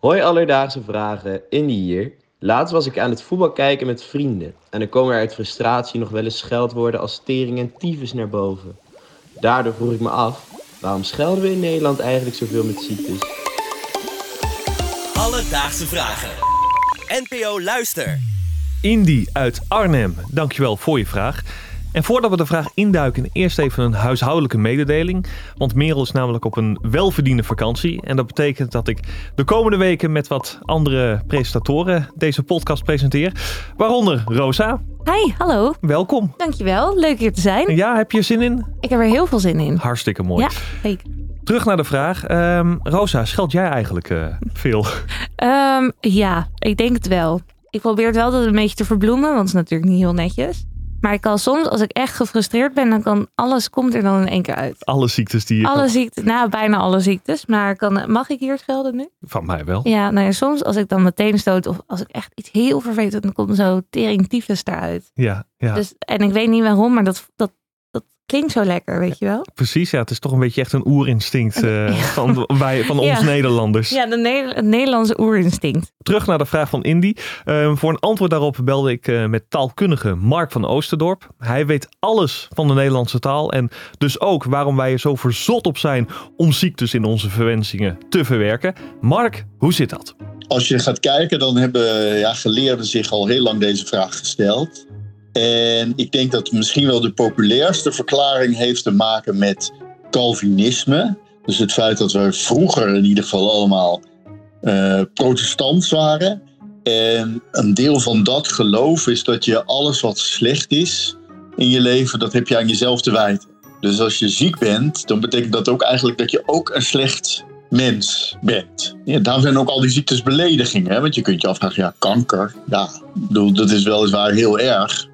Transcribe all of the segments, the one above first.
Hoi alledaagse vragen, Indy hier. Laatst was ik aan het voetbal kijken met vrienden. En dan komen er uit frustratie nog wel eens scheldwoorden als tering en tyfus naar boven. Daardoor vroeg ik me af, waarom schelden we in Nederland eigenlijk zoveel met ziektes? Alledaagse vragen. NPO Luister. Indy uit Arnhem, dankjewel voor je vraag. En voordat we de vraag induiken, eerst even een huishoudelijke mededeling. Want Merel is namelijk op een welverdiende vakantie. En dat betekent dat ik de komende weken met wat andere presentatoren deze podcast presenteer. Waaronder Rosa. Hi, hallo. Welkom. Dankjewel, leuk hier te zijn. Ja, heb je zin in? Ik heb er heel veel zin in. Hartstikke mooi. Ja, zeker. Terug naar de vraag. Ehm, Rosa, scheld jij eigenlijk uh, veel? Um, ja, ik denk het wel. Ik probeer het wel een beetje te verbloemen, want het is natuurlijk niet heel netjes. Maar ik kan soms, als ik echt gefrustreerd ben, dan kan alles komt er dan in één keer uit. Alle ziektes die je Alle ziektes, nou bijna alle ziektes. Maar kan, mag ik hier schelden nu? Van mij wel. Ja, nou ja, soms als ik dan meteen stoot of als ik echt iets heel vervelend dan komt zo tering tyfus eruit. Ja, ja. Dus, en ik weet niet waarom, maar dat, dat klinkt zo lekker, weet je wel? Precies, ja. Het is toch een beetje echt een oerinstinct uh, van, wij, van ons Ja. Nederlanders. Ja, de Ne- het Nederlandse oerinstinct. Terug naar de vraag van Indy. Uh, voor een antwoord daarop belde ik uh, met taalkundige Mark van Oosterdorp. Hij weet alles van de Nederlandse taal en dus ook waarom wij er zo verzot op zijn om ziektes in onze verwensingen te verwerken. Mark, hoe zit dat? Als je gaat kijken, dan hebben ja, geleerden zich al heel lang deze vraag gesteld. En ik denk dat misschien wel de populairste verklaring heeft te maken met Calvinisme. Dus het feit dat we vroeger in ieder geval allemaal uh, protestants waren. En een deel van dat geloof is dat je alles wat slecht is in je leven, dat heb je aan jezelf te wijten. Dus als je ziek bent, dan betekent dat ook eigenlijk dat je ook een slecht mens bent. Ja, daarom zijn ook al die ziektes beledigingen. Hè? Want je kunt je afvragen, ja, kanker, ja, bedoel, dat is weliswaar heel erg.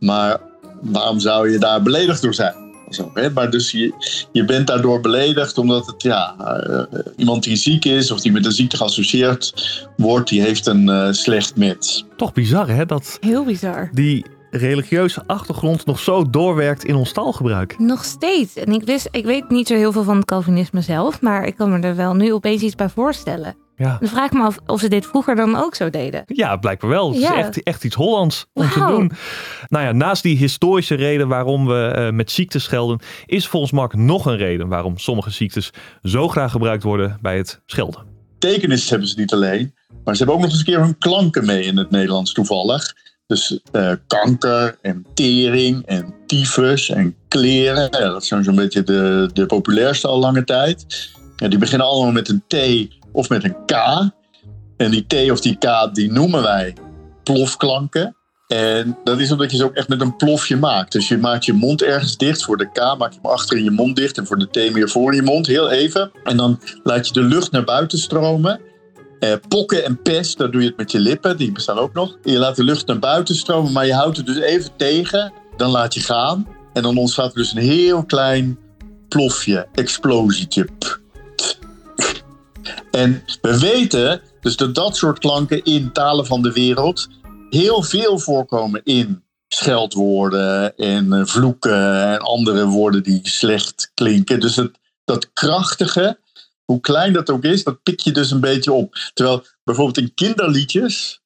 Maar waarom zou je daar beledigd door zijn? Zo, hè? Maar dus je, je bent daardoor beledigd omdat het, ja, uh, iemand die ziek is of die met een ziekte geassocieerd wordt, die heeft een uh, slecht mens. Toch bizar hè, dat Heel bizar. die religieuze achtergrond nog zo doorwerkt in ons taalgebruik. Nog steeds. En ik, wist, ik weet niet zo heel veel van het Calvinisme zelf, maar ik kan me er wel nu opeens iets bij voorstellen. Ja. Dan vraag ik me af of ze dit vroeger dan ook zo deden. Ja, blijkbaar wel. Het Ja. is echt, echt iets Hollands om te doen. Nou ja, naast die historische reden waarom we eh, met ziektes schelden, is volgens Mark nog een reden waarom sommige ziektes zo graag gebruikt worden bij het schelden. Betekenis hebben ze niet alleen, maar ze hebben ook nog eens een keer hun klanken mee in het Nederlands toevallig. Dus eh, kanker en tering en tyfus en kleren. Dat zijn zo'n beetje de, de populairste al lange tijd. Ja, die beginnen allemaal met een T of met een K. En die T of die K die noemen wij plofklanken. En dat is omdat je ze ook echt met een plofje maakt. Dus je maakt je mond ergens dicht. Voor de K maak je hem achter in je mond dicht. En voor de T meer voor in je mond. Heel even. En dan laat je de lucht naar buiten stromen. Eh, pokken en pest, daar doe je het met je lippen. Die bestaan ook nog. Je laat de lucht naar buiten stromen. Maar je houdt het dus even tegen. Dan laat je gaan. En dan ontstaat er dus een heel klein plofje. Explosietje. En we weten dus dat dat soort klanken in talen van de wereld heel veel voorkomen in scheldwoorden en eh, vloeken en andere woorden die slecht klinken. Dus dat krachtige, hoe klein dat ook is, dat pik je dus een beetje op. Terwijl bijvoorbeeld in kinderliedjes,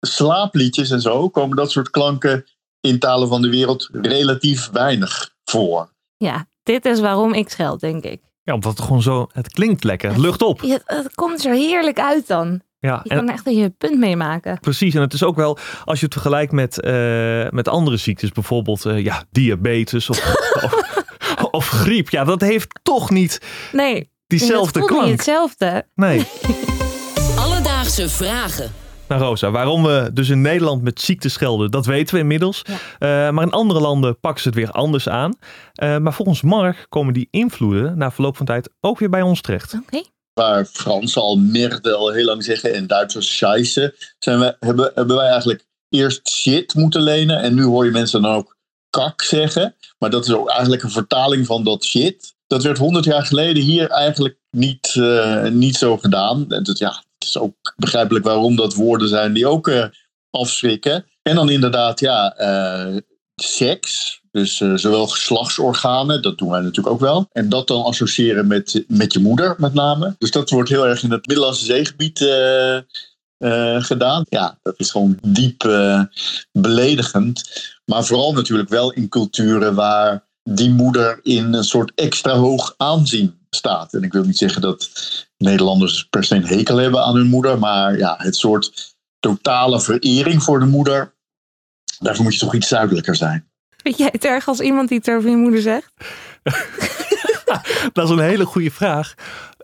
slaapliedjes en zo, komen dat soort klanken in talen van de wereld relatief weinig voor. Ja, dit is waarom ik scheld, denk ik. Ja, omdat het gewoon zo, het klinkt lekker, het lucht op. Ja, het komt er heerlijk uit dan. Ja, Je kan echt je punt mee maken. precies. En het is ook wel, als je het vergelijkt met, eh, met andere ziektes, bijvoorbeeld eh, ja, diabetes of, of, of griep. Ja, dat heeft toch niet Nee, diezelfde het voelt klank. niet hetzelfde. Nee. Alledaagse vragen. Nou Rosa, waarom we dus in Nederland met ziektes schelden, dat weten we inmiddels. Ja. Eh, maar in andere landen pakken ze het weer anders aan. Eh, maar volgens Mark komen die invloeden na verloop van tijd ook weer bij ons terecht. Oké. Waar Fransen al merde al heel lang zeggen en Duitsers scheisse, zijn we, hebben, hebben wij eigenlijk eerst shit moeten lenen. En nu hoor je mensen dan ook kak zeggen. Maar dat is ook eigenlijk een vertaling van dat shit. Dat werd honderd jaar geleden hier eigenlijk niet, eh, niet zo gedaan. En dat, ja, het is ook begrijpelijk waarom dat woorden zijn die ook eh, afschrikken. En dan inderdaad, ja, eh, seks. Dus zowel geslachtsorganen, dat doen wij natuurlijk ook wel. En dat dan associëren met, met je moeder met name. Dus dat wordt heel erg in het Middellandse zeegebied gedaan. Ja, dat is gewoon diep beledigend. Maar vooral natuurlijk wel in culturen waar die moeder in een soort extra hoog aanzien staat. En ik wil niet zeggen dat Nederlanders per se een hekel hebben aan hun moeder, maar ja, het soort totale verering voor de moeder, daarvoor moet je toch iets zuidelijker zijn. Vind jij het erg als iemand die het over je moeder zegt? dat is een hele goede vraag.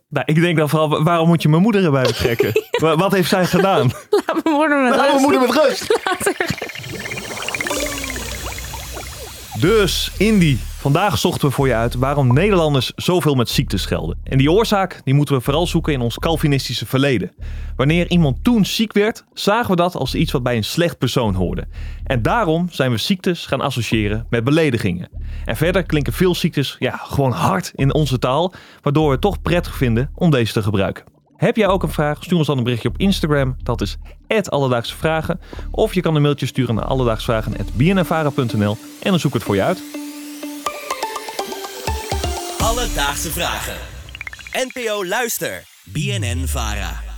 Nou, ik denk dan vooral, waarom moet je mijn moeder erbij betrekken? Wat heeft zij gedaan? Laat mijn moeder met Laat rust. mijn moeder met rust. Later. Dus, Indy, vandaag zochten we voor je uit waarom Nederlanders zoveel met ziektes schelden. En die oorzaak die moeten we vooral zoeken in ons Calvinistische verleden. Wanneer iemand toen ziek werd, zagen we dat als iets wat bij een slecht persoon hoorde. En daarom zijn we ziektes gaan associëren met beledigingen. En verder klinken veel ziektes ja, gewoon hard in onze taal, waardoor we het toch prettig vinden om deze te gebruiken. Heb jij ook een vraag? Stuur ons dan een berichtje op Instagram. Dat is Alledaagse Vragen. Of je kan een mailtje sturen naar alledaagsvragen.bnnvara.nl en dan zoek ik het voor je uit. Alledaagse Vragen. NPO Luister. BNN Vara.